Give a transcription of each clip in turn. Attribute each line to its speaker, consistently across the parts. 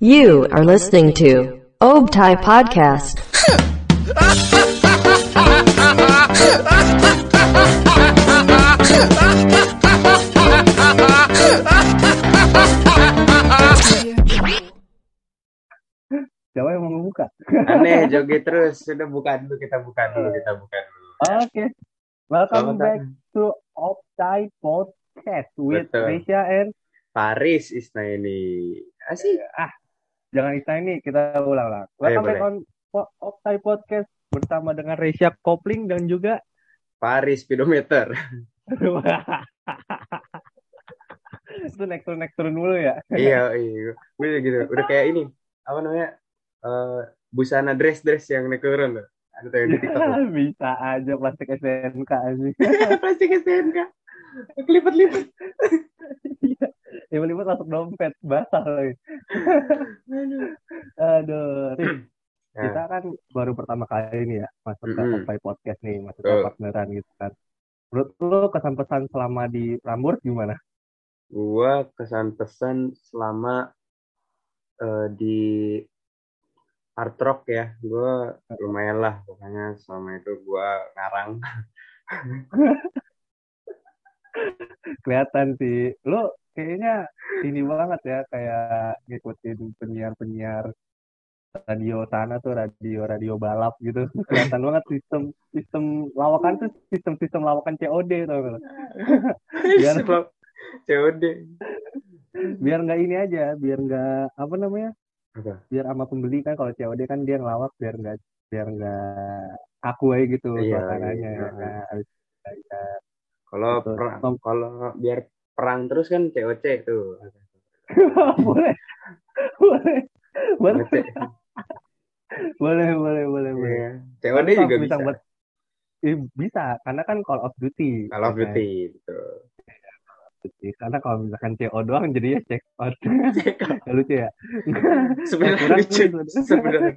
Speaker 1: You are listening to Obtai Podcast.
Speaker 2: Siapa yang mau ngebuka?
Speaker 3: Aneh joget terus. Sudah buka dulu kita buka dulu kita buka dulu.
Speaker 2: Oke. Welcome
Speaker 3: Selamat
Speaker 2: back to Optai Podcast with
Speaker 3: Betul.
Speaker 2: Risha and
Speaker 3: Paris Isna ini. Asik.
Speaker 2: ah jangan istilah ini kita ulang-ulang.
Speaker 3: Oh, iya,
Speaker 2: Welcome back on Po- Optai Podcast bersama dengan Risha Kopling dan juga
Speaker 3: Paris speedometer.
Speaker 2: itu next turn next turn dulu ya.
Speaker 3: iya, iya. Udah gitu. Udah kayak ini. Apa namanya? Eh, busana dress-dress yang naik turun tuh. Ada yang di TikTok.
Speaker 2: Bisa aja plastik SNK sih.
Speaker 3: Plastik STNK. Kelipet-lipet.
Speaker 2: Tiba-tiba masuk dompet basah lagi.
Speaker 3: Aduh.
Speaker 2: Aduh,
Speaker 3: Nah,
Speaker 2: kita kan baru pertama kali nih ya masuk ke. Optai Podcast nih, masuk ke
Speaker 3: Betul.
Speaker 2: partneran gitu kan. Menurut lu kesan pesan selama di Prambors gimana?
Speaker 3: gua kesan pesan selama eh, di hard rock ya gua lumayan lah pokoknya selama itu gua ngarang
Speaker 2: Kelihatan sih, lu kayaknya ini banget ya kayak ngikutin penyiar-penyiar radio sana tuh radio-radio balap gitu. Kelihatan banget sistem sistem lawakan tuh sistem-sistem lawakan COD lu? Biar-
Speaker 3: COD
Speaker 2: Biar nggak ini aja, biar nggak apa namanya?
Speaker 3: Apa?
Speaker 2: biar sama pembeli kan kalau COD kan dia ngelawak biar nggak biar nggak aku aja gitu
Speaker 3: Iya,
Speaker 2: suasananya
Speaker 3: iya.
Speaker 2: ya kan. Habis- ya,
Speaker 3: kalau kalau biar perang terus kan COC tuh.
Speaker 2: Boleh. Boleh. Boleh. Boleh boleh boleh boleh.
Speaker 3: Iya. COD juga bisa
Speaker 2: buat- Eh, bisa. Karena kan Call of Duty
Speaker 3: Call of
Speaker 2: ya kan?
Speaker 3: Duty betul.
Speaker 2: Karena kalau misalkan CO doang jadinya check out. Nggak lucu ya.
Speaker 3: Sebenarnya lucu. sebenarnya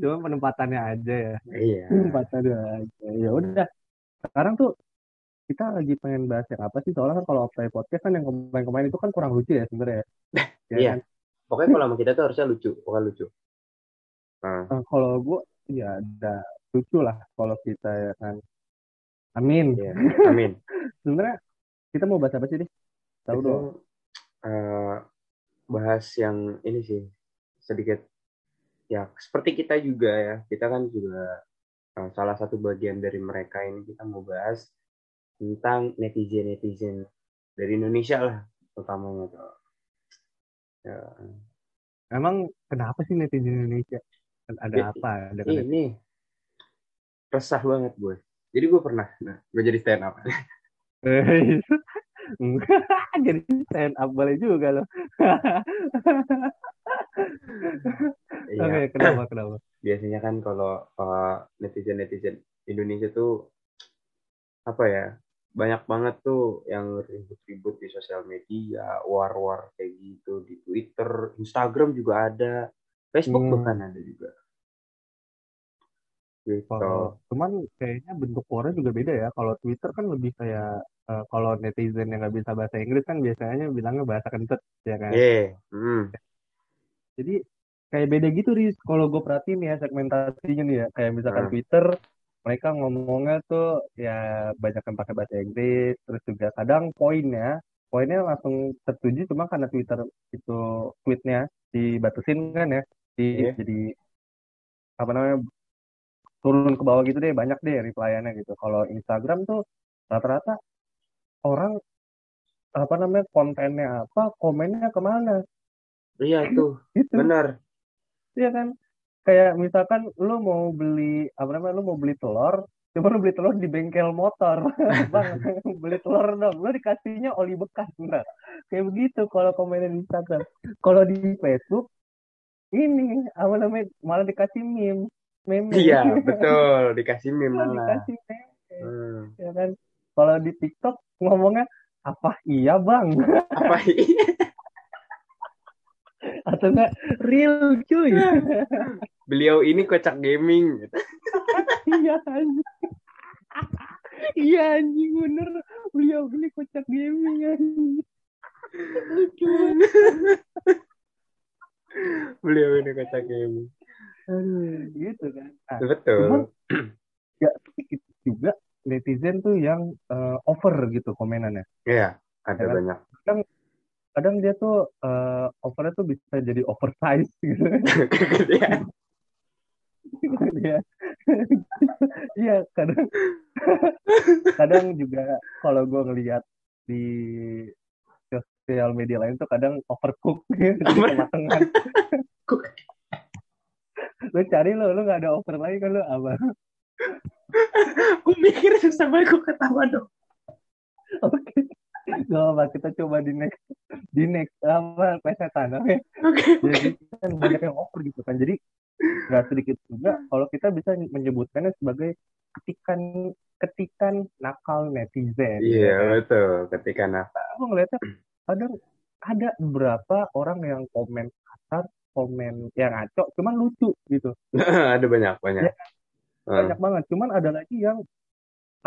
Speaker 2: cuma penempatannya aja ya.
Speaker 3: Iya.
Speaker 2: Penempatannya aja. Ya udah. Sekarang tuh kita lagi pengen bahas yang apa sih? Soalnya kan kalau Optai Podcast kan yang kemarin-kemarin itu kan kurang lucu ya sebenarnya. Ya
Speaker 3: Iya.
Speaker 2: kan?
Speaker 3: pokoknya kalau sama kita tuh harusnya lucu pokoknya lucu. Nah,
Speaker 2: Eh, kalau gue ya ada lucu lah kalau kita ya kan. Amin.
Speaker 3: Iya. amin.
Speaker 2: Sebenarnya kita mau bahas apa sih deh? Tahu dong.
Speaker 3: eh, bahas yang ini sih sedikit. Ya seperti kita juga ya. Kita kan juga eh, salah satu bagian dari mereka ini kita mau bahas tentang netizen netizen dari Indonesia lah utamanya tuh ya,
Speaker 2: emang kenapa sih netizen Indonesia? Ada
Speaker 3: Ya,
Speaker 2: apa? Ada kan
Speaker 3: ini resah banget gue. Jadi gue pernah nah gue jadi stand up
Speaker 2: jadi stand up boleh juga loh.
Speaker 3: Iya.
Speaker 2: oke kenapa kenapa?
Speaker 3: Biasanya kan kalau netizen netizen Indonesia tuh apa ya banyak banget tuh yang ribut-ribut di sosial media war-war kayak gitu di Twitter Instagram juga ada Facebook
Speaker 2: Hmm.
Speaker 3: bahkan ada juga gitu
Speaker 2: cuman kayaknya bentuk warnya juga beda ya. Kalau Twitter kan lebih kayak eh, kalau netizen yang nggak bisa bahasa Inggris kan biasanya bilangnya bahasa kentut ya kan.
Speaker 3: yeah hmm.
Speaker 2: Jadi kayak beda gitu Riz. Kalau gue perhatiin ya segmentasinya nih ya. Kayak misalkan
Speaker 3: Hmm.
Speaker 2: Twitter mereka ngomongnya tuh ya banyak yang pakai bahasa Inggris. Terus juga kadang poinnya poinnya langsung tertuju cuma karena Twitter itu tweetnya dibatasin kan ya. Di,
Speaker 3: Iya.
Speaker 2: Jadi apa namanya turun ke bawah gitu deh banyak deh replyannya gitu. Kalau Instagram tuh rata-rata orang apa namanya kontennya apa komennya ke mana
Speaker 3: iya tuh
Speaker 2: gitu
Speaker 3: benar
Speaker 2: Iya kan? Kayak misalkan lu mau beli apa namanya lu mau beli telur, cuma lu beli telur di bengkel motor. Bang, beli telur dong. Lu dikasihnya oli bekas. Nah, kayak begitu kalau komennya di Instagram. Kalau di Facebook ini apa namanya malah dikasih meme. Meme.
Speaker 3: iya betul dikasih meme
Speaker 2: malah dikasih meme,
Speaker 3: Hmm.
Speaker 2: ya kan? Kalau di TikTok ngomongnya apa iya, Bang?
Speaker 3: apa iya
Speaker 2: Atau enggak real cuy.
Speaker 3: Beliau ini kocak gaming gitu.
Speaker 2: Iya anjing. Iya anjing bener. Beliau ini kocak gaming anjing. lucu
Speaker 3: beliau ini kocak ibu aduh
Speaker 2: gitu kan nah,
Speaker 3: betul
Speaker 2: cuman ya sedikit juga netizen tuh yang eh, over gitu komenannya
Speaker 3: iya ada banyak
Speaker 2: kadang dia tuh eh, overnya tuh bisa jadi oversize gitu
Speaker 3: Iya.
Speaker 2: Iya. Kadang kadang juga kalau gue ngelihat di sosial media lain tuh kadang overcook gitu.
Speaker 3: Cook.
Speaker 2: lu cari lo, lu nggak ada over lagi kan lu apa?
Speaker 3: Gue mikir susah banget gue ketawa dong.
Speaker 2: Oke. Gak apa kita coba di next di next apa pesetan oke.
Speaker 3: Oke.
Speaker 2: Jadi kan banyak yang over gitu kan. Jadi nggak sedikit juga kalau kita bisa menyebutkannya sebagai ketikan ketikan nakal netizen.
Speaker 3: Iya
Speaker 2: ya kan?
Speaker 3: betul. Ketika nafas.
Speaker 2: aku ngeliatnya kadang ada beberapa orang yang komen kasar, komen yang ngaco, cuman lucu gitu.
Speaker 3: ada banyak banyak.
Speaker 2: Ya, Banyak banget. Cuman ada lagi yang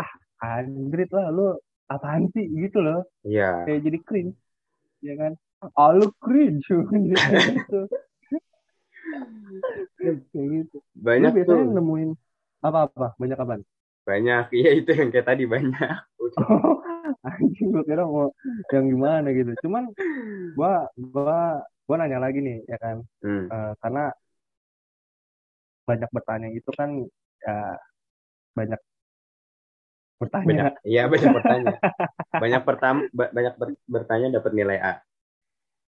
Speaker 2: ah anjrit lah lu apaan sih gitu loh.
Speaker 3: Iya.
Speaker 2: Kayak jadi cringe. Ya kan? Ah lu cringe gitu. Kayak gitu.
Speaker 3: Banyak
Speaker 2: lu biasanya
Speaker 3: tuh.
Speaker 2: nemuin apa-apa? Banyak apaan?
Speaker 3: Banyak. Iya itu yang kayak tadi banyak.
Speaker 2: anjing gue kira mau yang gimana gitu. Cuman gua gua gua nanya lagi nih ya kan.
Speaker 3: Hmm.
Speaker 2: Eh, karena banyak bertanya itu kan ya banyak bertanya
Speaker 3: Banyak. Iya banyak bertanya. Banyak pertama banyak ber- bertanya dapat nilai A.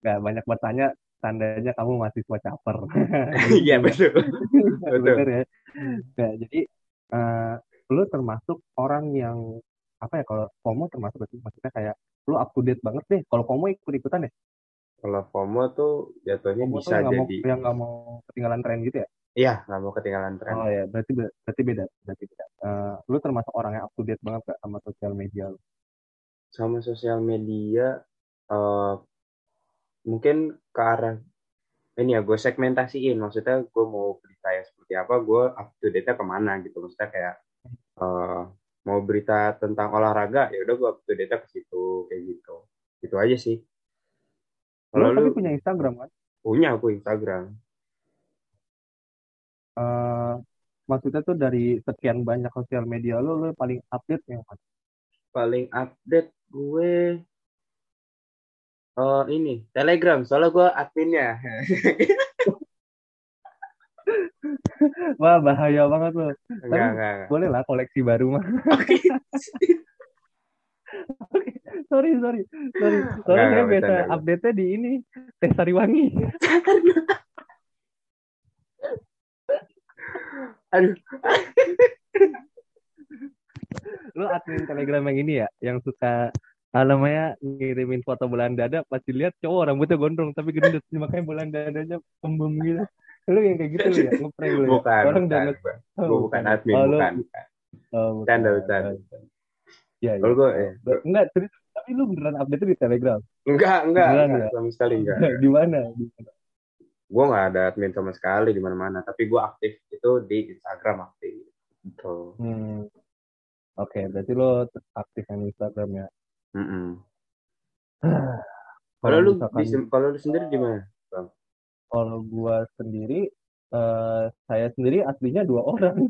Speaker 2: nggak banyak bertanya tandanya kamu mahasiswa caper.
Speaker 3: Iya betul. Betul.
Speaker 2: bener ya nah, jadi eh, lu termasuk orang yang apa ya kalau FOMO termasuk berarti? Maksudnya kayak lu up to date banget deh. Kalau FOMO ikut ikutan deh
Speaker 3: Kalau FOMO tuh jatuhnya
Speaker 2: FOMO tuh
Speaker 3: bisa
Speaker 2: yang nggak mau
Speaker 3: jadi.
Speaker 2: yang nggak mau ketinggalan tren gitu ya?
Speaker 3: Iya nggak mau ketinggalan tren.
Speaker 2: oh ya berarti be- berarti beda berarti beda. Eh, lu termasuk orang yang up to date banget gak sama sosial media lu?
Speaker 3: Sama sosial media eh mungkin ke arah ini ya gue segmentasiin. Maksudnya gue mau berita yang seperti apa gue up to date nya ke mana gitu. Maksudnya kayak eh mau berita tentang olahraga ya udah gue up to date nya ke situ kayak gitu. Gitu aja sih. Kalau lu?
Speaker 2: punya Instagram kan?
Speaker 3: Punya aku Instagram.
Speaker 2: Eh maksudnya tuh dari sekian banyak sosial media lu, lu paling update yang mana?
Speaker 3: paling update gue eh ini Telegram soalnya gue adminnya
Speaker 2: Wah bahaya banget lu.
Speaker 3: enggak enggak enggak.
Speaker 2: Boleh lah koleksi baru mah. sorry sorry sorry. Soalnya
Speaker 3: Enggak,
Speaker 2: saya biasa update-nya di ini Teh Sariwangi.
Speaker 3: aduh
Speaker 2: Lu admin Telegram yang ini ya, yang suka ah, namanya ngirimin foto bulan dada pas dilihat cowok rambutnya gondrong tapi gendut makanya bulan dadanya pembum gitu. Lu yang kayak gitu ya, ngeprank lu ya.
Speaker 3: bukan
Speaker 2: Orang
Speaker 3: bukan
Speaker 2: udah
Speaker 3: gue
Speaker 2: Oh,
Speaker 3: bukan admin
Speaker 2: Oh,
Speaker 3: bukan bukan
Speaker 2: Oh, bukan.
Speaker 3: Bercanda, bercanda.
Speaker 2: Iya, iya.
Speaker 3: kalau gue eh,
Speaker 2: Enggak, serius. Tapi lu beneran update di Telegram?
Speaker 3: enggak enggak,
Speaker 2: Beneran
Speaker 3: enggak
Speaker 2: ya?
Speaker 3: sama sekali enggak
Speaker 2: Di mana? Di mana?
Speaker 3: gue nggak ada admin sama sekali di mana mana tapi gue aktif itu di Instagram aktif gitu
Speaker 2: Hmm. Oke, berarti lo aktif yang Instagram ya.
Speaker 3: Mm-mm. kalau lu
Speaker 2: misalkan-
Speaker 3: di- kalau lu sendiri gimana
Speaker 2: kalau gua sendiri eh saya sendiri aslinya dua orang.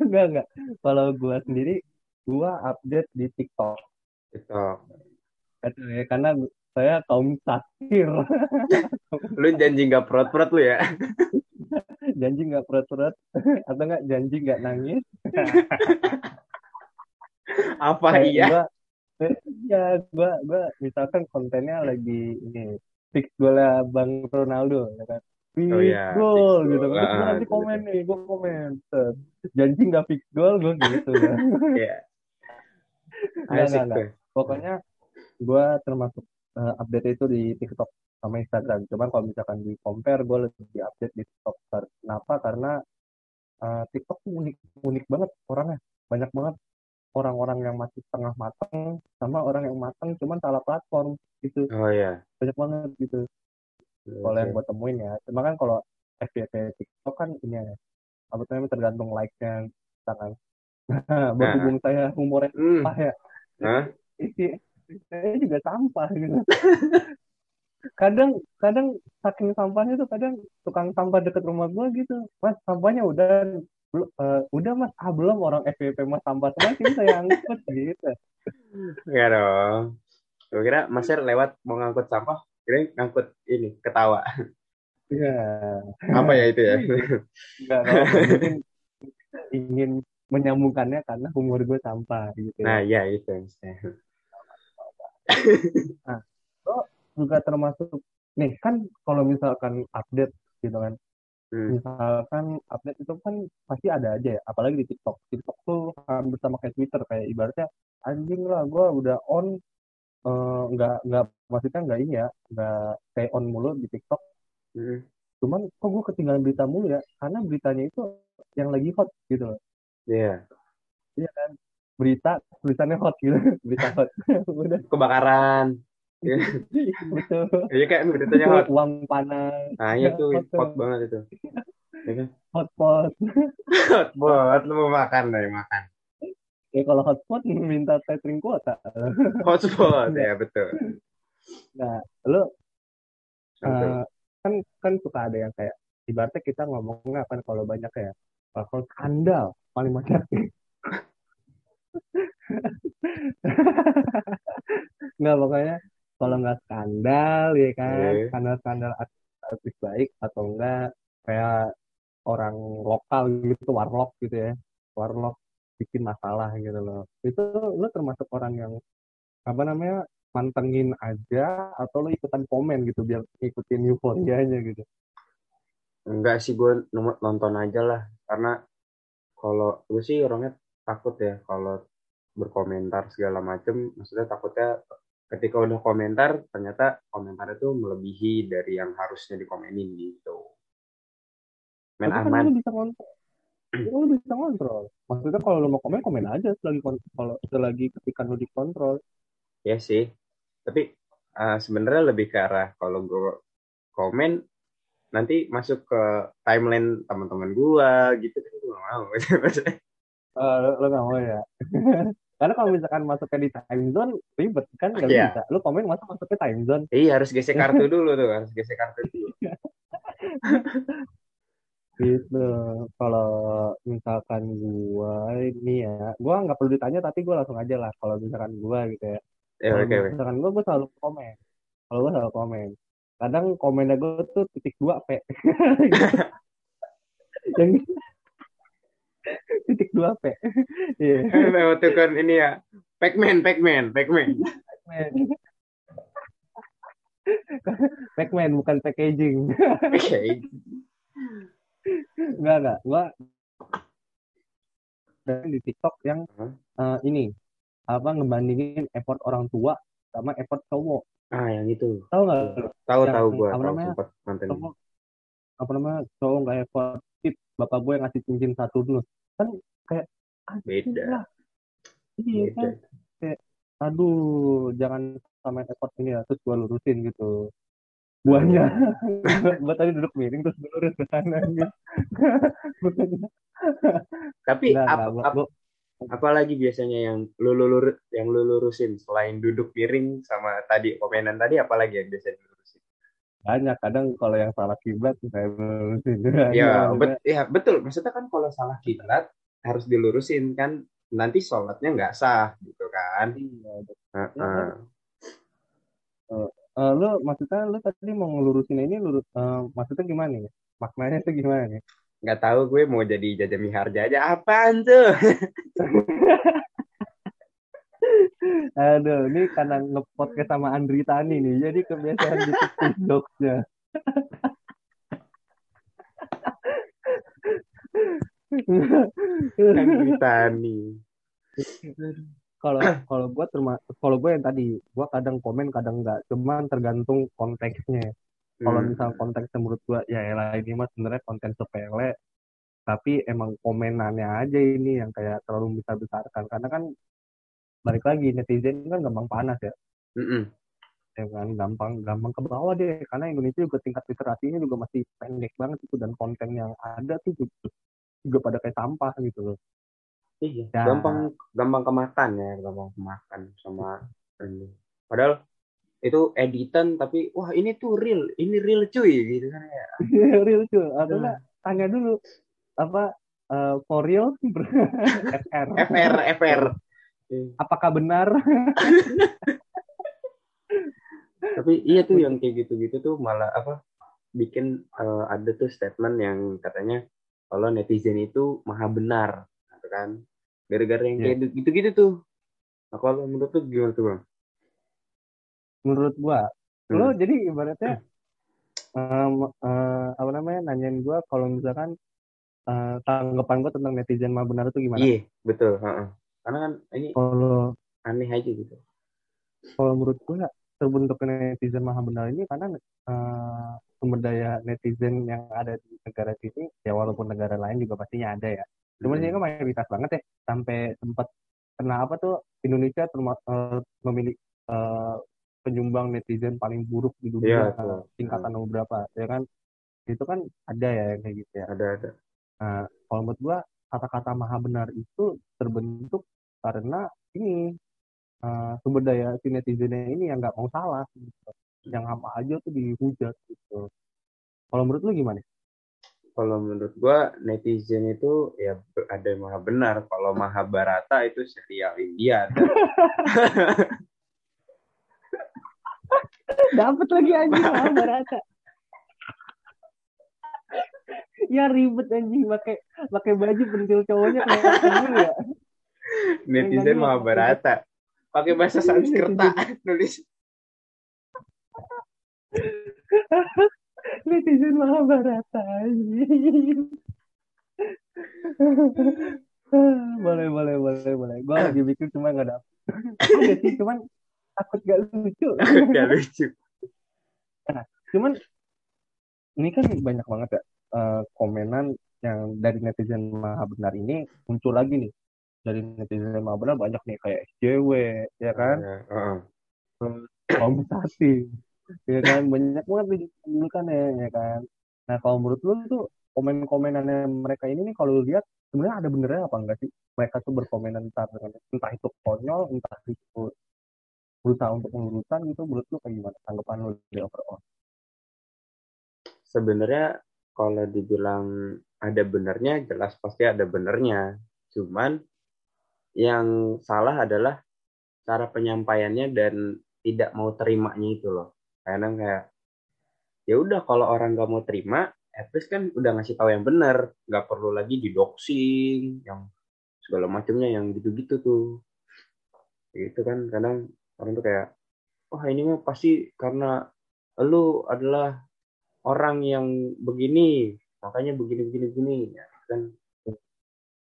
Speaker 2: enggak, enggak. Kalau gua sendiri gua update di TikTok.
Speaker 3: TikTok
Speaker 2: ya, karena saya kaum sakir.
Speaker 3: lu janji nggak perot lu ya
Speaker 2: janji nggak perut-perut atau enggak janji nggak nangis.
Speaker 3: Apa
Speaker 2: Kayak
Speaker 3: iya
Speaker 2: gua, iya, gua, gua misalkan kontennya lagi ini fix golnya Bang Ronaldo, ya kan? Fix
Speaker 3: Oh iya,
Speaker 2: goal
Speaker 3: fix
Speaker 2: gitu.
Speaker 3: goal.
Speaker 2: Terus
Speaker 3: Ah,
Speaker 2: gua nanti komen nih, gua komen. Janji nggak fix goal, gua gitu ya.
Speaker 3: Iya.
Speaker 2: Enggak,
Speaker 3: Asik
Speaker 2: enggak,
Speaker 3: tuh.
Speaker 2: Pokoknya gua termasuk eh, update itu di TikTok sama Instagram. Cuman kalau misalkan di compare, gue lebih update di TikTok. Kenapa? Karena eh, TikTok unik, unik banget orangnya. Banyak banget orang-orang yang masih setengah matang sama orang yang matang cuman salah platform gitu.
Speaker 3: Oh iya.
Speaker 2: Banyak banget gitu. Kalau yang gue temuin ya. Cuma kan kalau FYP TikTok kan ini ya. Apa namanya tergantung like-nya kita kan. Berhubung saya humornya
Speaker 3: Hmm.
Speaker 2: apa ya.
Speaker 3: Hah?
Speaker 2: Isi beritanya juga sampah gitu kadang kadang saking sampahnya tuh kadang tukang sampah deket rumah gua gitu mas sampahnya udah belum eh, udah mas ah belum orang FVP mas sampah semua sih saya angkut gitu
Speaker 3: Enggak dong. Gue kira Mas lewat mau ngangkut sampah, kira ngangkut ini ketawa.
Speaker 2: Iya.
Speaker 3: Apa ya itu ya?
Speaker 2: Enggak, mungkin ingin menyambungkannya karena umur gue sampah gitu.
Speaker 3: Nah,
Speaker 2: ya.
Speaker 3: itu maksudnya.
Speaker 2: Lo juga termasuk nih kan kalau misalkan update gitu kan.
Speaker 3: Hmm.
Speaker 2: Misalkan update itu kan pasti ada aja ya, apalagi di TikTok. TikTok tuh hampir sama kayak Twitter kayak ibaratnya anjing lah gue udah on eh, nggak nggak maksudnya nggak ini ya nggak stay on mulu di TikTok
Speaker 3: Hmm.
Speaker 2: cuman kok gue ketinggalan berita mulu ya karena beritanya itu yang lagi hot gitu loh
Speaker 3: Iya.
Speaker 2: Iya kan berita tulisannya hot gitu berita hot udah
Speaker 3: Kebakaran. Iya.
Speaker 2: betul
Speaker 3: Iya kan beritanya hot.
Speaker 2: uang panas
Speaker 3: Nah, iya tuh
Speaker 2: Hot
Speaker 3: banget itu. Iya kan?
Speaker 2: hotpot
Speaker 3: Hot banget lu mau makan dari makan.
Speaker 2: ya kalau hotpot minta tethering kuota
Speaker 3: Hotspot ya betul.
Speaker 2: nah
Speaker 3: Betul.
Speaker 2: eh, kan kan suka ada yang kayak ibaratnya kita ngomongnya kan kalau banyak ya kalau skandal paling banyak nggak pokoknya kalau nggak skandal ya kan?
Speaker 3: Iya.
Speaker 2: skandal-skandal artis baik atau enggak kayak orang lokal gitu warlock gitu ya. Warlock bikin masalah gitu loh. Itu lo termasuk orang yang apa namanya mantengin aja atau lo ikutan komen gitu biar ikutin euforianya gitu?
Speaker 3: Enggak sih gue nonton aja lah. Karena kalau gue sih orangnya takut ya kalau berkomentar segala macem. Maksudnya takutnya ketika udah komentar ternyata komentar itu melebihi dari yang harusnya dikomenin gitu. Main
Speaker 2: Tapi kan
Speaker 3: aman.
Speaker 2: lo bisa kontrol. Lo bisa kontrol. Maksudnya kalau lo mau komen komen aja selagi kalau selagi ketika lo dikontrol.
Speaker 3: Ya sih. Tapi eh, sebenarnya lebih ke arah kalau gue komen nanti masuk ke timeline teman-teman gue gitu kan gue mau.
Speaker 2: Eh, lo, lo gak mau ya karena kalau misalkan masuknya di time zone ribet kan nggak
Speaker 3: Iya.
Speaker 2: bisa. Lo komen masa masuknya time zone.
Speaker 3: Iya harus gesek kartu dulu tuh harus gesek kartu dulu.
Speaker 2: Gitu. Kalau misalkan gua ini ya gua nggak perlu ditanya tapi gua langsung aja lah kalau misalkan gua gitu ya.
Speaker 3: Ya
Speaker 2: kalau
Speaker 3: oke.
Speaker 2: misalkan gua gua selalu komen. Kalau gua selalu komen. Kadang komennya gua tuh titik dua p. Yang titik dua p iya
Speaker 3: Lewat kan ini ya Pac-Man, Pac-Man, Pac-Man.
Speaker 2: Pac-Man bukan packaging
Speaker 3: Oke.
Speaker 2: Enggak, enggak. Gua dan di TikTok yang eh, ini apa ngebandingin effort orang tua sama effort cowok.
Speaker 3: Ah, yang itu.
Speaker 2: Tahu nggak?
Speaker 3: Tahu tahu gua, tahu sempat nonton.
Speaker 2: Apa namanya cowok nggak effort bapak gue ngasih cincin satu dulu kan kayak
Speaker 3: Beda.
Speaker 2: lah. Iya
Speaker 3: Beda.
Speaker 2: kan. Aduh, jangan sama effort ini ya terus gua lurusin gitu. Buahnya, gua tadi duduk miring terus gua lurus ke sana gitu.
Speaker 3: Tapi
Speaker 2: Enggak,
Speaker 3: apa, apa,
Speaker 2: gua-
Speaker 3: apalagi biasanya yang lu lulur yang lu lurusin selain duduk miring sama tadi komenan tadi apalagi yang biasa dilurusin?
Speaker 2: Banyak kadang kalau yang salah kiblat saya lurusin
Speaker 3: Ya, bet, ya betul. Maksudnya kan kalau salah kiblat harus dilurusin kan nanti sholatnya nggak sah gitu kan.
Speaker 2: iya, betul.
Speaker 3: Heeh.
Speaker 2: Eh, lu maksudnya lu tadi mau ngelurusin ini lurus eh, maksudnya gimana nih maknanya tuh gimana nih
Speaker 3: Nggak tahu gue mau jadi jaja miharja aja apaan tuh?
Speaker 2: aduh ini karena ngepodcast sama Andri Tani nih jadi kebiasaan gitu jokesnya.
Speaker 3: Andri Tani.
Speaker 2: kalau kalau gue termasuk kalau gue yang tadi gue kadang komen kadang enggak cuman tergantung konteksnya. Kalau
Speaker 3: Hmm.
Speaker 2: misal konteksnya menurut gue ya elah ini mah sebenarnya konten sepele. Tapi emang komenannya aja ini yang kayak terlalu besar besarkan karena kan balik lagi netizen kan gampang panas ya.
Speaker 3: Mm-mm.
Speaker 2: ya kan gampang gampang ke bawah deh. Karena Indonesia juga tingkat literasinya juga masih pendek banget itu. Dan konten yang ada tuh juga, juga pada kayak sampah gitu loh.
Speaker 3: Iya,
Speaker 2: Ya.
Speaker 3: gampang gampang kemakan ya, gampang kemakan sama Anjing. Padahal itu editan tapi wah ini tuh real, ini real cuy gitu kan ya.
Speaker 2: real cuy. Apa enggak tanya dulu apa uh, for real? FR
Speaker 3: FR FR
Speaker 2: apakah benar
Speaker 3: tapi iya tuh yang kayak gitu-gitu tuh malah apa bikin uh, ada tuh statement yang katanya kalau netizen itu maha benar gitu kan gara-gara yang kayak yeah. gitu-gitu tuh nah kalau menurut tuh gimana tuh bang
Speaker 2: menurut gua hmm. lo jadi ibaratnya um, uh, apa namanya nanyain gua kalau misalkan uh, tanggapan gua tentang netizen mah benar itu gimana?
Speaker 3: Iya betul. Uh -uh. Karena kan ini kalau aneh aja gitu.
Speaker 2: Kalau menurut gua terbentuk netizen maha benar ini karena uh, sumber daya netizen yang ada di negara sini ya walaupun negara lain juga pastinya ada ya. Cuma hmm. kan mayoritas banget ya sampai sempat kenapa tuh Indonesia termasuk uh, memiliki uh, penyumbang netizen paling buruk di dunia ya, tingkatan hmm. berapa ya kan itu kan ada ya kayak gitu ya
Speaker 3: ada ada
Speaker 2: nah kalau menurut gua kata-kata maha benar itu terbentuk karena ini uh, sumber daya si netizennya ini yang nggak mau salah gitu. yang apa aja tuh dihujat gitu kalau menurut lu gimana
Speaker 3: kalau menurut gua netizen itu ya ada yang maha benar kalau maha barata itu serial India
Speaker 2: Dapat lagi anjing Mahabharata. ya ribet anjing pakai pakai baju pentil cowoknya kayak ya.
Speaker 3: Netizen Mahabharata. Pakai bahasa Sanskerta nulis.
Speaker 2: Netizen Mahabharata boleh boleh boleh boleh. Gue lagi bikin cuma nggak dapet. Ada sih cuman takut gak lucu.
Speaker 3: Gak lucu.
Speaker 2: Nah, cuman ini kan banyak banget ya uh, komenan yang dari netizen maha benar ini muncul lagi nih dari netizen benar banyak nih kayak SJW ya kan? Uh, uh. ya kan? Banyak banget nih kan ya, ya kan? Nah kalau menurut lu tuh komen-komenannya mereka ini nih kalau lihat sebenarnya ada benernya apa enggak sih? Mereka tuh berkomenan entah entah itu konyol entah itu berusaha untuk meluruskan gitu menurut lu kayak gimana? Tanggapan lu di overall?
Speaker 3: Sebenarnya kalau dibilang ada benernya jelas pasti ada benernya. Cuman yang salah adalah cara penyampaiannya dan tidak mau terimanya itu loh. Karena kayak ya udah kalau orang nggak mau terima at least kan udah ngasih tahu yang benar. Nggak perlu lagi didoxing yang segala macamnya yang gitu-gitu tuh. Itu kan kadang orang tuh kayak wah ini mah pasti karena lu adalah orang yang begini makanya begini begini begini ya, kan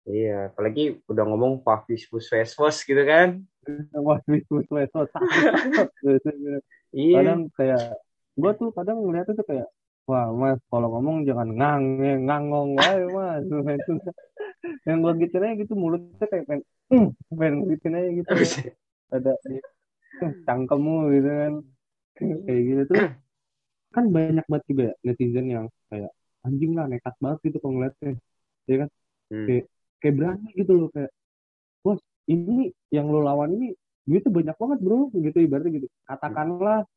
Speaker 3: iya apalagi udah ngomong faktis pusvesvos gitu kan.
Speaker 2: Faktis pusvesvos. Iya. Kadang kayak gua tuh kadang ngeliatnya tuh kayak wah mas kalau ngomong jangan ngang ngangong wae mas. Yang gua gitu aja gitu mulutnya kayak pengen hmm, pengen gitu aja gitu. Ada cangkemmu gitu kan. Kayak gitu tuh kan banyak banget juga ya netizen yang kayak anjing lah nekat banget gitu kalau ngeliatnya. Ya kan? Hmm. kayak kayak berani gitu loh kayak bos ini yang lo lawan ini tuh banyak banget bro gitu ibaratnya gitu katakanlah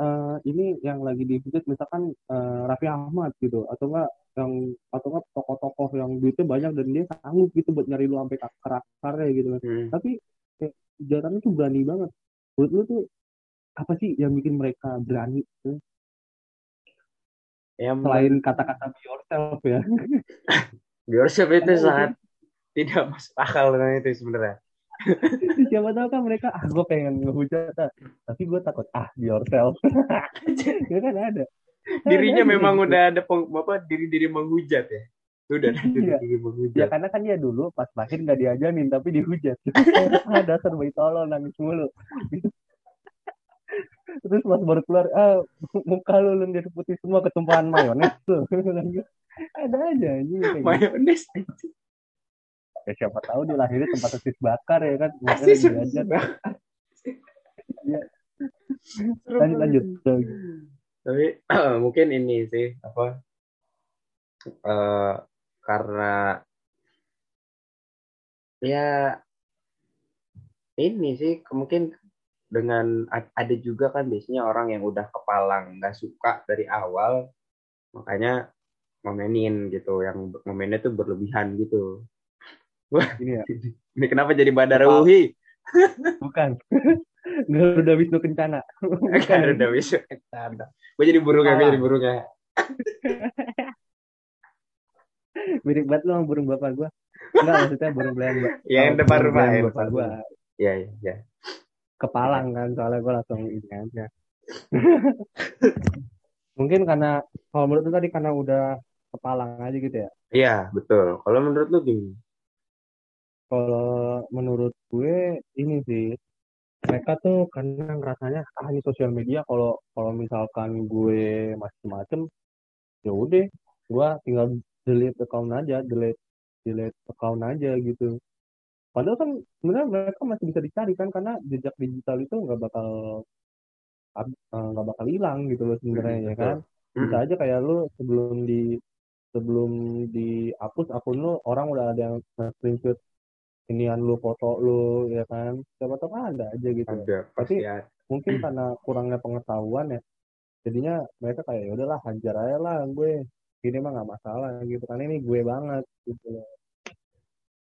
Speaker 2: uh, ini yang lagi dihujat misalkan uh, Raffi Ahmad gitu atau enggak yang atau enggak tokoh-tokoh yang duitnya banyak dan dia sanggup gitu buat nyari lu sampai akar-akarnya gitu kan hmm. tapi kayak jalannya tuh berani banget menurut lu tuh apa sih yang bikin mereka berani tuh? Ya, Selain kata-kata be yourself ya.
Speaker 3: be yourself itu sangat tidak masuk akal dengan itu sebenarnya.
Speaker 2: Siapa tahu kan mereka, ah gue pengen ngehujat, ah. tapi gue takut, ah yourself. ya kan ada.
Speaker 3: Dirinya ada memang gitu. udah ada peng, apa diri-diri menghujat ya. Udah ada
Speaker 2: iya. diri menghujat. Ya karena kan dia dulu pas lahir nggak diajarin tapi dihujat. ada serba tolol nangis mulu terus pas baru keluar ah muka lu jadi putih semua ketumpahan mayones tuh ada aja anjing kayak
Speaker 3: gitu.
Speaker 2: Ya siapa tahu dia lahirnya tempat tesis bakar ya kan?
Speaker 3: Bakar.
Speaker 2: Ya. lanjut lanjut.
Speaker 3: Tapi mungkin ini sih apa uh, karena ya ini sih mungkin dengan ada juga kan biasanya orang yang udah kepalang nggak suka dari awal makanya ngomenin gitu yang ngomennya tuh berlebihan gitu
Speaker 2: Ini ya,
Speaker 3: ini kenapa jadi Badar Uhi
Speaker 2: bukan. Garuda Wisnu Kencana.
Speaker 3: kan udah bisa gue jadi burung ya gue jadi burung ya
Speaker 2: Mirip banget lu sama burung bapak gua. Enggak, maksudnya burung belayan
Speaker 3: Ya, yang depan rumah, yang
Speaker 2: bapak
Speaker 3: depan
Speaker 2: gua.
Speaker 3: rumah. ya ya ya
Speaker 2: Kepalang kan, soalnya gua langsung ini aja. Mungkin karena, kalau menurut lu tadi karena udah kepalang aja gitu ya.
Speaker 3: iya betul kalau menurut lu gimana
Speaker 2: Kalau menurut gue ini sih mereka tuh karena ngerasanya ah ini sosial media kalau kalau misalkan gue macem-macem ya udah gue tinggal delete account aja delete delete account aja gitu padahal kan sebenarnya mereka masih bisa dicari kan karena jejak digital itu nggak bakal eh, nggak bakal hilang gitu loh sebenarnya ya
Speaker 3: Betul.
Speaker 2: kan bisa
Speaker 3: Mm-mm.
Speaker 2: aja kayak lu sebelum di sebelum dihapus akun lu orang udah ada yang screenshot inian lu foto lu ya kan? Siapa tahu kan ada aja gitu.
Speaker 3: Ada
Speaker 2: Tapi-
Speaker 3: pasti ada.
Speaker 2: mungkin karena kurangnya pengetahuan ya jadinya mereka kayak ya udahlah hajar aja lah gue. Ini mah nggak masalah gitu kan. Ini gue banget gitu loh.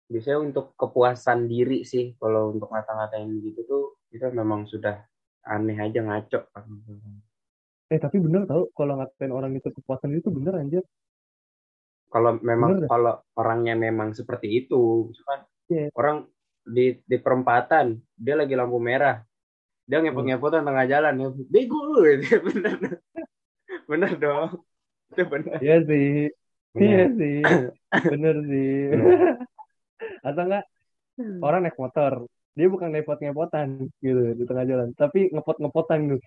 Speaker 3: Biasanya untuk kepuasan diri sih kalau untuk ngata-ngatain gitu tuh kita memang sudah aneh aja ngaco.
Speaker 2: Eh tapi bener tau kalau ngatain orang itu kepuasan itu bener anjir.
Speaker 3: Kalau memang
Speaker 2: Bener.
Speaker 3: kalau orangnya memang seperti itu misalkan
Speaker 2: Iya.
Speaker 3: orang di di perempatan dia lagi lampu merah. Dia ngepot-ngepotan tengah jalan ya bego lu gitu. bener. Bener dong. Itu bener.
Speaker 2: Iya sih. Iya sih. Bener sih. Atau enggak orang naik motor. Dia bukan ngepot-ngepotan gitu di tengah jalan. Tapi ngepot-ngepotan gitu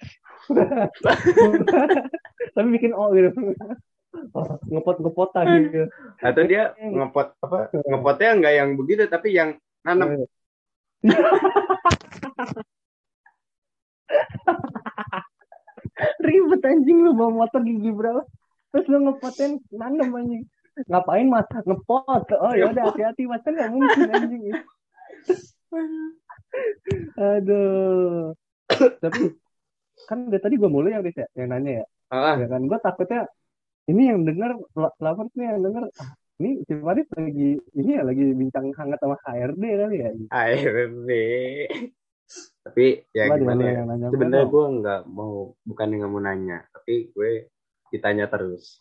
Speaker 2: tapi bikin oh gitu Oh, ngepot-ngepotan gitu.
Speaker 3: Atau dia ngepot apa ngepotnya nggak yang begitu tapi yang nanam.
Speaker 2: Ribet anjing lu bawa motor gigi berapa terus lu ngepotin nanam anjing. Ngapain mas? Ngepot. Oh ya udah hati-hati mas. Kan nggak mungkin anjing. Aduh. Tapi kan dari tadi gue mulu yang Riz, ya, yang nanya ya.
Speaker 3: Ah.
Speaker 2: Ya kan gue takutnya ini yang denger lovers nih yang denger ah, ini si Farid lagi ini ya lagi bincang hangat sama HRD kali ya?
Speaker 3: ARD tapi ya
Speaker 2: Coba
Speaker 3: gimana ya? sebenarnya gue nggak mau bukan nggak mau nanya tapi gue ditanya terus.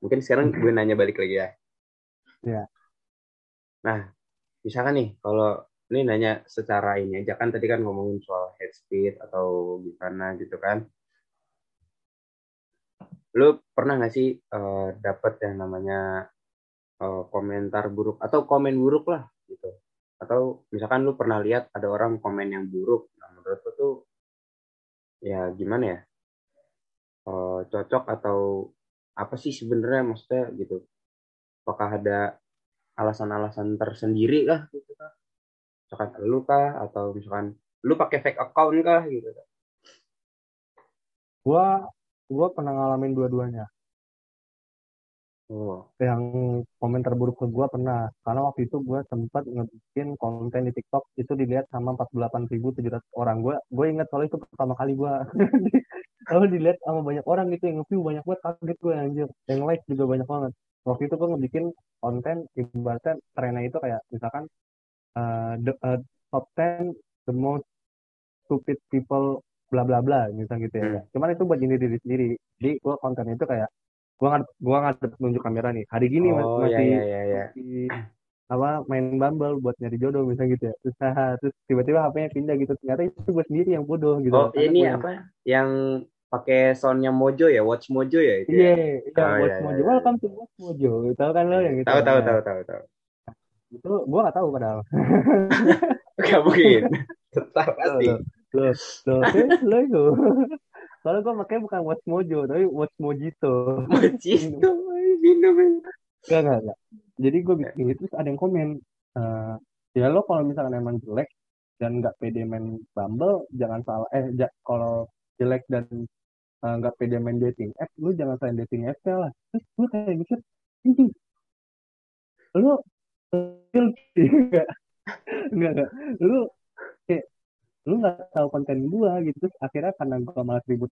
Speaker 3: Mungkin sekarang gue nanya balik lagi ya.
Speaker 2: Iya.
Speaker 3: nah misalkan nih kalau ini nanya secara ini aja kan tadi kan ngomongin soal head speed atau gimana gitu kan lu pernah nggak sih eh, dapet yang namanya eh, komentar buruk atau komen buruk lah gitu. Atau misalkan lu pernah lihat ada orang komen yang buruk nah menurut lu tuh ya gimana ya? Eh, cocok atau apa sih sebenarnya maksudnya gitu? Apakah ada alasan-alasan tersendiri kah gitu kah? Misalkan lu kah? Atau misalkan lu pakai fake account kah gitu
Speaker 2: gua gua pernah ngalamin dua-duanya.
Speaker 3: Oh.
Speaker 2: Yang komen terburuk ke gue pernah. Karena waktu itu gue sempat ngebikin konten di TikTok itu dilihat sama 48.700 orang. Gue gue ingat soalnya itu pertama kali gue lalu dilihat sama banyak orang gitu yang nge-view banyak banget kaget gue anjir. Yang like juga banyak banget. Waktu itu gue ngebikin konten ibaratnya trennya itu kayak misalkan eh, the, eh, top 10 the most stupid people bla bla bla misalnya gitu ya. Cuman itu buat diri diri sendiri. Jadi gue konten itu kayak gua ngadep gua ngadep nunjuk kamera nih. Hari gini
Speaker 3: oh
Speaker 2: masih
Speaker 3: ya ya ya ya.
Speaker 2: masih apa main Bumble buat nyari jodoh misalnya gitu ya. Terus, haha, terus tiba-tiba HP-nya pindah gitu. Ternyata itu gue sendiri yang bodoh gitu.
Speaker 3: Oh
Speaker 2: Karena
Speaker 3: ini
Speaker 2: gua yang-
Speaker 3: apa? Yang pakai soundnya Mojo ya? Watch Mojo ya itu
Speaker 2: iya
Speaker 3: ya?
Speaker 2: iya
Speaker 3: Oh,
Speaker 2: Watch
Speaker 3: iya,
Speaker 2: Mojo.
Speaker 3: iya, iya.
Speaker 2: welcome to Watch Mojo. Tahu kan lo yang itu
Speaker 3: tahu tahu
Speaker 2: Nah,
Speaker 3: tahu tahu tahu.
Speaker 2: Itu gue gak tahu padahal.
Speaker 3: Gak mungkin. Tetap pasti
Speaker 2: lo lo lo itu soalnya gue makanya bukan Watch Mojo tapi Watch Mojito
Speaker 3: Mojito minum
Speaker 2: Gak, gak, gak. Jadi gue bikin itu terus ada yang komen. eh ya lo kalau misalkan emang jelek dan nggak pede main Bumble, jangan salah. Eh, ja- kalau jelek dan eh, nggak pede main dating app, lu jangan salahin dating app lah. Terus gue kayak mikir, ini lo guilty nggak? Nggak, nggak. Lu kayak lu nggak tahu konten gua gitu terus akhirnya karena gua malas ribut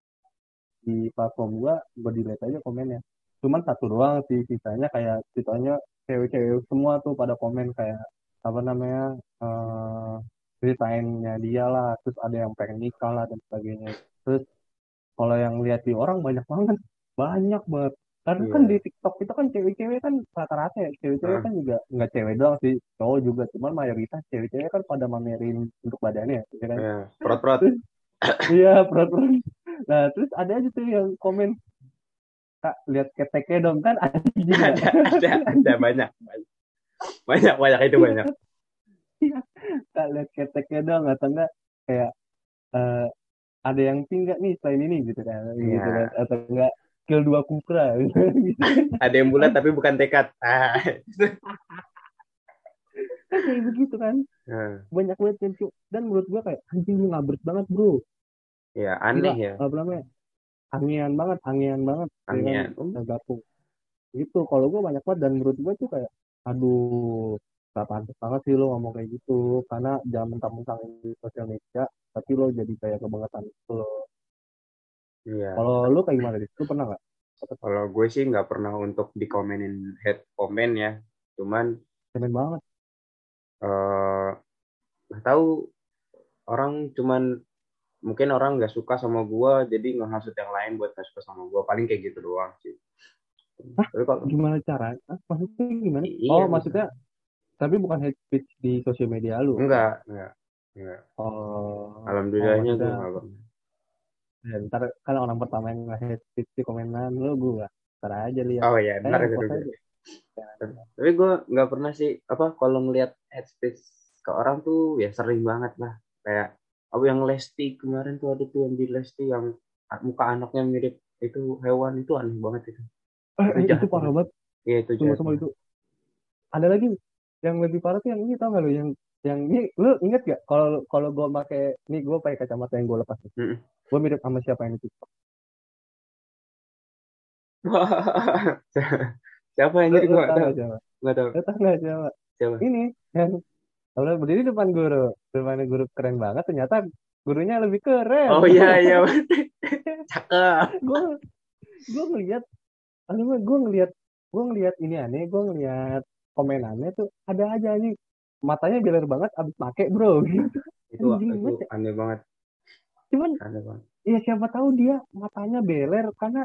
Speaker 2: di platform gua gua delete aja komennya. Cuman satu doang sih sisanya kayak ceritanya cewek-cewek semua tuh pada komen kayak apa namanya eh ceritainnya dia lah terus ada yang pengen nikah lah dan sebagainya. Terus kalau yang lihat di orang banyak banget banyak banget karena kan
Speaker 3: Iya.
Speaker 2: di TikTok itu kan cewek-cewek kan rata-rata ya cewek-cewek
Speaker 3: Ah.
Speaker 2: kan juga nggak cewek doang sih cowok juga cuman mayoritas cewek-cewek kan pada mamerin untuk badannya ya kan
Speaker 3: Ya, perot-perot.
Speaker 2: iya perut-perut nah terus ada aja tuh yang komen kak lihat keteknya dong kan ada juga
Speaker 3: ada, ada, ada banyak, banyak, banyak, itu banyak.
Speaker 2: kak lihat keteknya dong atau enggak kayak eh, ada yang tinggal nih selain ini gitu kan gitu
Speaker 3: Iya.
Speaker 2: kan atau enggak skill dua gitu
Speaker 3: Ada yang bulat tapi bukan tekad. Ah.
Speaker 2: kan kayak begitu kan
Speaker 3: Nah,
Speaker 2: banyak banget yang dan menurut gua kayak anjing lu ngabret banget bro
Speaker 3: ya aneh
Speaker 2: Gila,
Speaker 3: ya.
Speaker 2: apa namanya angian banget angian banget kan?
Speaker 3: Angian.
Speaker 2: Nggak gabung gitu kalau gua banyak banget dan menurut gua tuh kayak aduh gak pantas banget sih lo ngomong kayak gitu karena jangan mentang-mentang di sosial media tapi lo jadi kayak kebangetan gitu loh
Speaker 3: Iya.
Speaker 2: kalau lo kayak gimana sih lu pernah nggak?
Speaker 3: Kalau gue sih nggak pernah untuk dikomenin head comment ya. Cuman
Speaker 2: keren banget.
Speaker 3: eh nggak tahu. Orang cuman mungkin orang nggak suka sama gua jadi ngehasut yang lain buat nggak suka sama gua. Paling kayak gitu doang sih. Tapi kalau
Speaker 2: gimana cara ah, maksudnya gimana?
Speaker 3: Iya,
Speaker 2: oh maksudnya tapi bukan hate speech di sosial media lu?
Speaker 3: Enggak enggak enggak
Speaker 2: oh.
Speaker 3: Alhamdulillahnya
Speaker 2: Oh,
Speaker 3: gua
Speaker 2: maksudnya-
Speaker 3: nggak pernah
Speaker 2: Ya, ntar kan orang pertama yang nge-hate speech di komenan lu gua ntar aja lihat
Speaker 3: oh ya benar
Speaker 2: Eh,
Speaker 3: itu
Speaker 2: post
Speaker 3: juga.
Speaker 2: aja.
Speaker 3: tapi gua nggak pernah sih apa kalau ngelihat head speech ke orang tuh ya sering banget lah kayak apa yang Lesti kemarin tuh ada tuh yang di Lesti yang muka anaknya mirip itu hewan itu aneh banget itu
Speaker 2: Eh,
Speaker 3: Itu
Speaker 2: itu, parah banget
Speaker 3: Iya itu
Speaker 2: semua
Speaker 3: banget.
Speaker 2: itu. Ada lagi yang lebih parah tuh yang ini tau gak lu yang yang ini lu inget gak kalau kalau gue pakai nih gue pakai kacamata yang gue lepas nih.
Speaker 3: Mm-mm.
Speaker 2: Gue mirip sama siapa yang itu?
Speaker 3: siapa yang jadi
Speaker 2: tau
Speaker 3: tahu nggak tahu
Speaker 2: Lu tau gak siapa?
Speaker 3: siapa
Speaker 2: Ini yang kalau berdiri depan guru, depan guru keren banget. Ternyata gurunya lebih keren.
Speaker 3: oh iya iya cakep
Speaker 2: gue gue ngelihat, aduh gue ngelihat, gue ngelihat ini aneh, gue ngelihat komenannya tuh ada aja nih matanya beler banget abis make bro gitu.
Speaker 3: itu
Speaker 2: Anjing
Speaker 3: itu
Speaker 2: banget
Speaker 3: aneh banget
Speaker 2: Cuman
Speaker 3: aneh banget
Speaker 2: ya siapa tahu dia matanya beler karena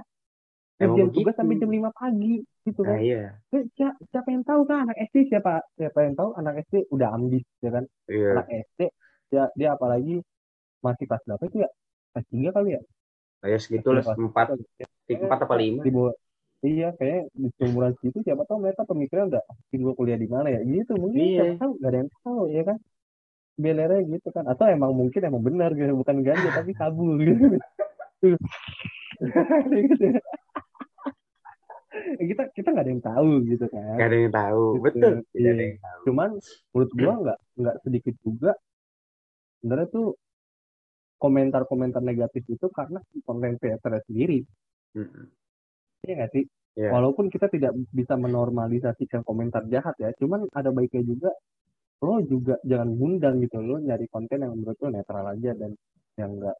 Speaker 3: Emang
Speaker 2: tugas sampai jam 5 pagi gitu
Speaker 3: nah
Speaker 2: kan.
Speaker 3: iya
Speaker 2: Eh, sia- siapa yang tahu kan anak SD siapa siapa yang tahu anak SD udah ambis ya kan.
Speaker 3: iya
Speaker 2: Anak SD dia dia apalagi masih kelas berapa itu ya? Kelas 3 kali ya?
Speaker 3: kayak segitu lah
Speaker 2: Kelas
Speaker 3: empat
Speaker 2: Ya,
Speaker 3: empat apa lima
Speaker 2: Di bawah Iya, kayak di seumuran segitu siapa tahu mereka pemikiran udah "Anjing, gua kuliah di mana ya? Gitu mungkin
Speaker 3: Iya.
Speaker 2: siapa tahu gak ada yang tahu ya kan. Belernya gitu kan atau emang mungkin emang benar gitu bukan ganja tapi kabur gitu. kita kita nggak ada yang tahu gitu kan.
Speaker 3: nggak ada yang tahu
Speaker 2: Gitu.
Speaker 3: betul tidak
Speaker 2: Iya.
Speaker 3: ada yang tahu
Speaker 2: Cuman menurut gua nggak nggak sedikit juga sebenarnya tuh komentar-komentar negatif itu karena konten creator sendiri.
Speaker 3: Mm-mm.
Speaker 2: Iya nggak sih?
Speaker 3: Iya.
Speaker 2: Walaupun kita tidak bisa menormalisasikan komentar jahat ya, cuman ada baiknya juga lo juga jangan ngundang gitu lo nyari konten yang menurut lo netral aja dan yang enggak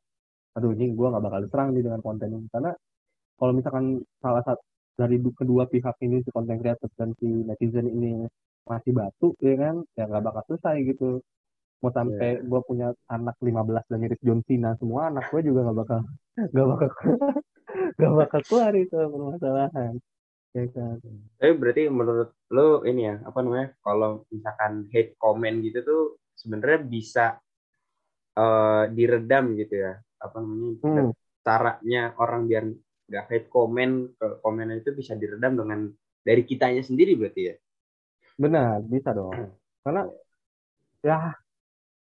Speaker 2: aduh ini gua nggak bakal serang nih dengan konten ini karena kalau misalkan salah satu dari du- kedua pihak ini si konten creator dan si netizen ini masih batu ya kan ya nggak bakal selesai gitu mau sampai gua punya anak 15 dan mirip John Cena semua anak gue juga nggak bakal nggak bakal nggak bakal keluar itu permasalahan ya kan
Speaker 3: tapi berarti menurut lo ini ya apa namanya kalau misalkan hate comment gitu tuh sebenarnya bisa eh, diredam gitu ya apa namanya
Speaker 2: Hmm.
Speaker 3: caranya orang biar nggak hate comment ke komen itu bisa diredam dengan dari kitanya sendiri berarti ya
Speaker 2: Benar, bisa dong. Karena ya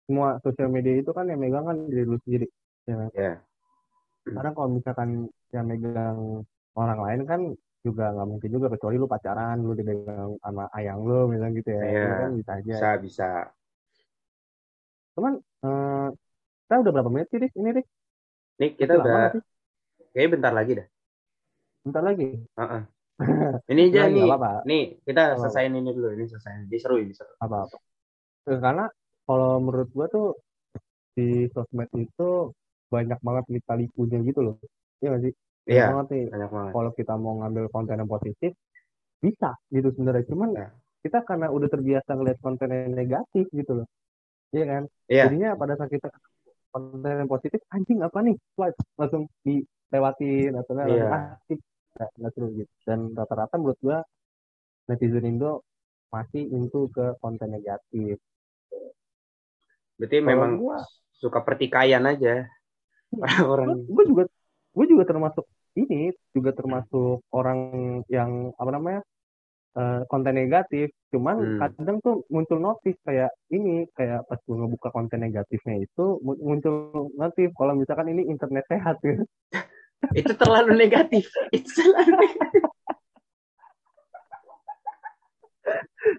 Speaker 2: semua sosial media itu kan yang megang kan diri lu sendiri. Ya. kan?
Speaker 3: ya
Speaker 2: Karena kalau misalkan yang megang orang lain kan juga nggak mungkin juga kecuali lu pacaran, lu dipegang sama ayang lu misalnya gitu ya. Itu kan bisa aja.
Speaker 3: bisa bisa
Speaker 2: Cuman eh, kita udah berapa menit sih? Ini, Riz?
Speaker 3: nih kita
Speaker 2: Masih
Speaker 3: udah
Speaker 2: sih?
Speaker 3: kayaknya bentar lagi dah
Speaker 2: Bentar lagi.
Speaker 3: Heeh. ini aja
Speaker 2: Nggak,
Speaker 3: nih
Speaker 2: nggak apa-apa.
Speaker 3: nih kita selesaiin ini dulu ini selesaiin ini seru ini seru
Speaker 2: Apa-apa. Eh, Karena kalau menurut gua tuh di sosmed itu banyak banget lika-likunya gitu loh. Iya nggak sih? Banyak
Speaker 3: Iya,
Speaker 2: banget nih.
Speaker 3: banyak banget.
Speaker 2: Kalau kita mau ngambil konten yang positif, bisa gitu sebenarnya. Cuman
Speaker 3: Ya.
Speaker 2: kita karena udah terbiasa ngeliat konten yang negatif gitu loh. Iya kan?
Speaker 3: Iya,
Speaker 2: Jadinya pada saat kita konten yang positif, anjing apa nih? Swipe langsung dilewatin atau
Speaker 3: Iya.
Speaker 2: ah nggak nggak seru gitu. Dan rata-rata menurut gua netizen Indo masih into ke konten negatif.
Speaker 3: berarti
Speaker 2: Kalau
Speaker 3: memang
Speaker 2: gua
Speaker 3: suka pertikaian aja orang-orang.
Speaker 2: gue juga gue juga termasuk ini juga termasuk orang yang apa namanya eh, konten negatif cuman
Speaker 3: Hmm.
Speaker 2: kadang tuh muncul notif kayak ini kayak pas gue ngebuka konten negatifnya itu mu- muncul notif kalau misalkan ini internet sehat gitu.
Speaker 3: Itu terlalu negatif. Itu terlalu negatif.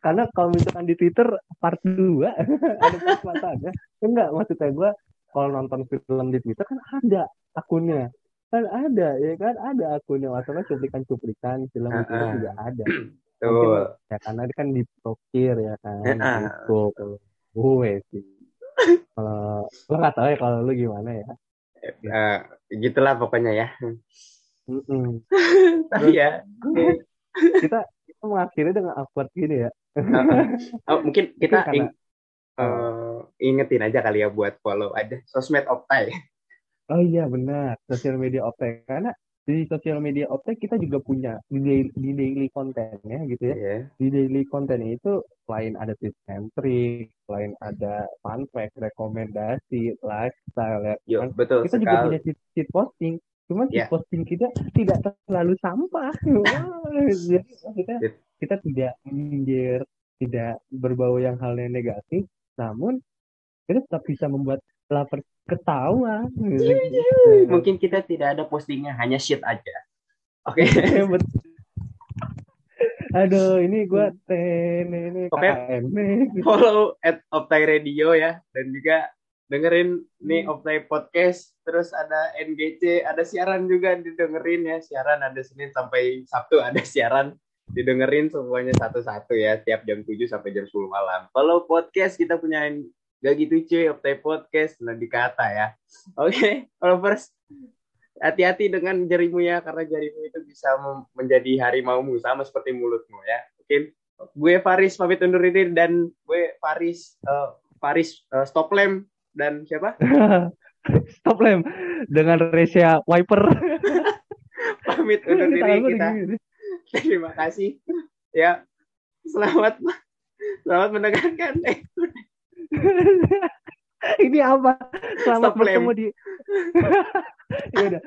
Speaker 2: karena kalau misalkan di Twitter part 2 ada part matanya enggak maksudnya gue kalau nonton film di Twitter kan ada akunnya kan ada ya kan? Ada akunnya. Maksudnya cuplikan-cuplikan film Twitter
Speaker 3: Ah, ah.
Speaker 2: juga ada. Mungkin ya karena dia kan diprokir ya kan untuk gue sih. Kalau lo nggak tahu ya kalau lu gimana ya.
Speaker 3: Eh, gitulah pokoknya ya.
Speaker 2: Mm-mm.
Speaker 3: Tapi ya,
Speaker 2: kita kita mengakhiri dengan awkward gini ya.
Speaker 3: Oh, mungkin kita
Speaker 2: Mungkin
Speaker 3: ing- eh, ingetin aja kali ya buat follow aja sosmed Optai.
Speaker 2: Oh iya benar sosial media optek karena di sosial media optek kita juga punya di daily, di daily kontennya gitu ya
Speaker 3: Iya.
Speaker 2: di daily konten itu selain ada tips and trick selain ada fun fact rekomendasi lifestyle ya
Speaker 3: Yo,
Speaker 2: kan?
Speaker 3: betul
Speaker 2: kita juga
Speaker 3: sekali.
Speaker 2: punya cheat, cheat posting cuman cheat
Speaker 3: Ya.
Speaker 2: posting kita tidak terlalu sampah jadi maksudnya
Speaker 3: Cheat.
Speaker 2: kita tidak menyindir tidak berbau yang hal yang negatif namun kita tetap bisa membuat lapar ketawa.
Speaker 3: Iya,
Speaker 2: Gitu.
Speaker 3: Mungkin kita tidak ada postingnya, hanya shit aja. Oke.
Speaker 2: Bet- aduh ini gua ten ini
Speaker 3: Oke. Follow at Optai Radio ya. Dan juga dengerin nih Optai Podcast. Terus ada NGC ada siaran juga didengerin ya. Siaran ada Senin sampai Sabtu ada siaran didengerin semuanya satu-satu ya. Tiap jam 7 sampai jam 10 malam. Kalau podcast kita punya gak gitu cuy Optai Podcast lebih kata ya. Oke kalau first hati-hati dengan jarimu ya karena jarimu itu bisa menjadi harimaumu sama seperti mulutmu ya. Oke gue Faris pamit undur diri dan gue Faris eh, Faris eh, stop lamp dan siapa?
Speaker 2: Stop lem dengan Resia wiper.
Speaker 3: Pamit undur diri kita. terima kasih. Ya selamat selamat mendengarkan. eh
Speaker 2: ini apa selamat
Speaker 3: Stop lem.
Speaker 2: bertemu di ya udah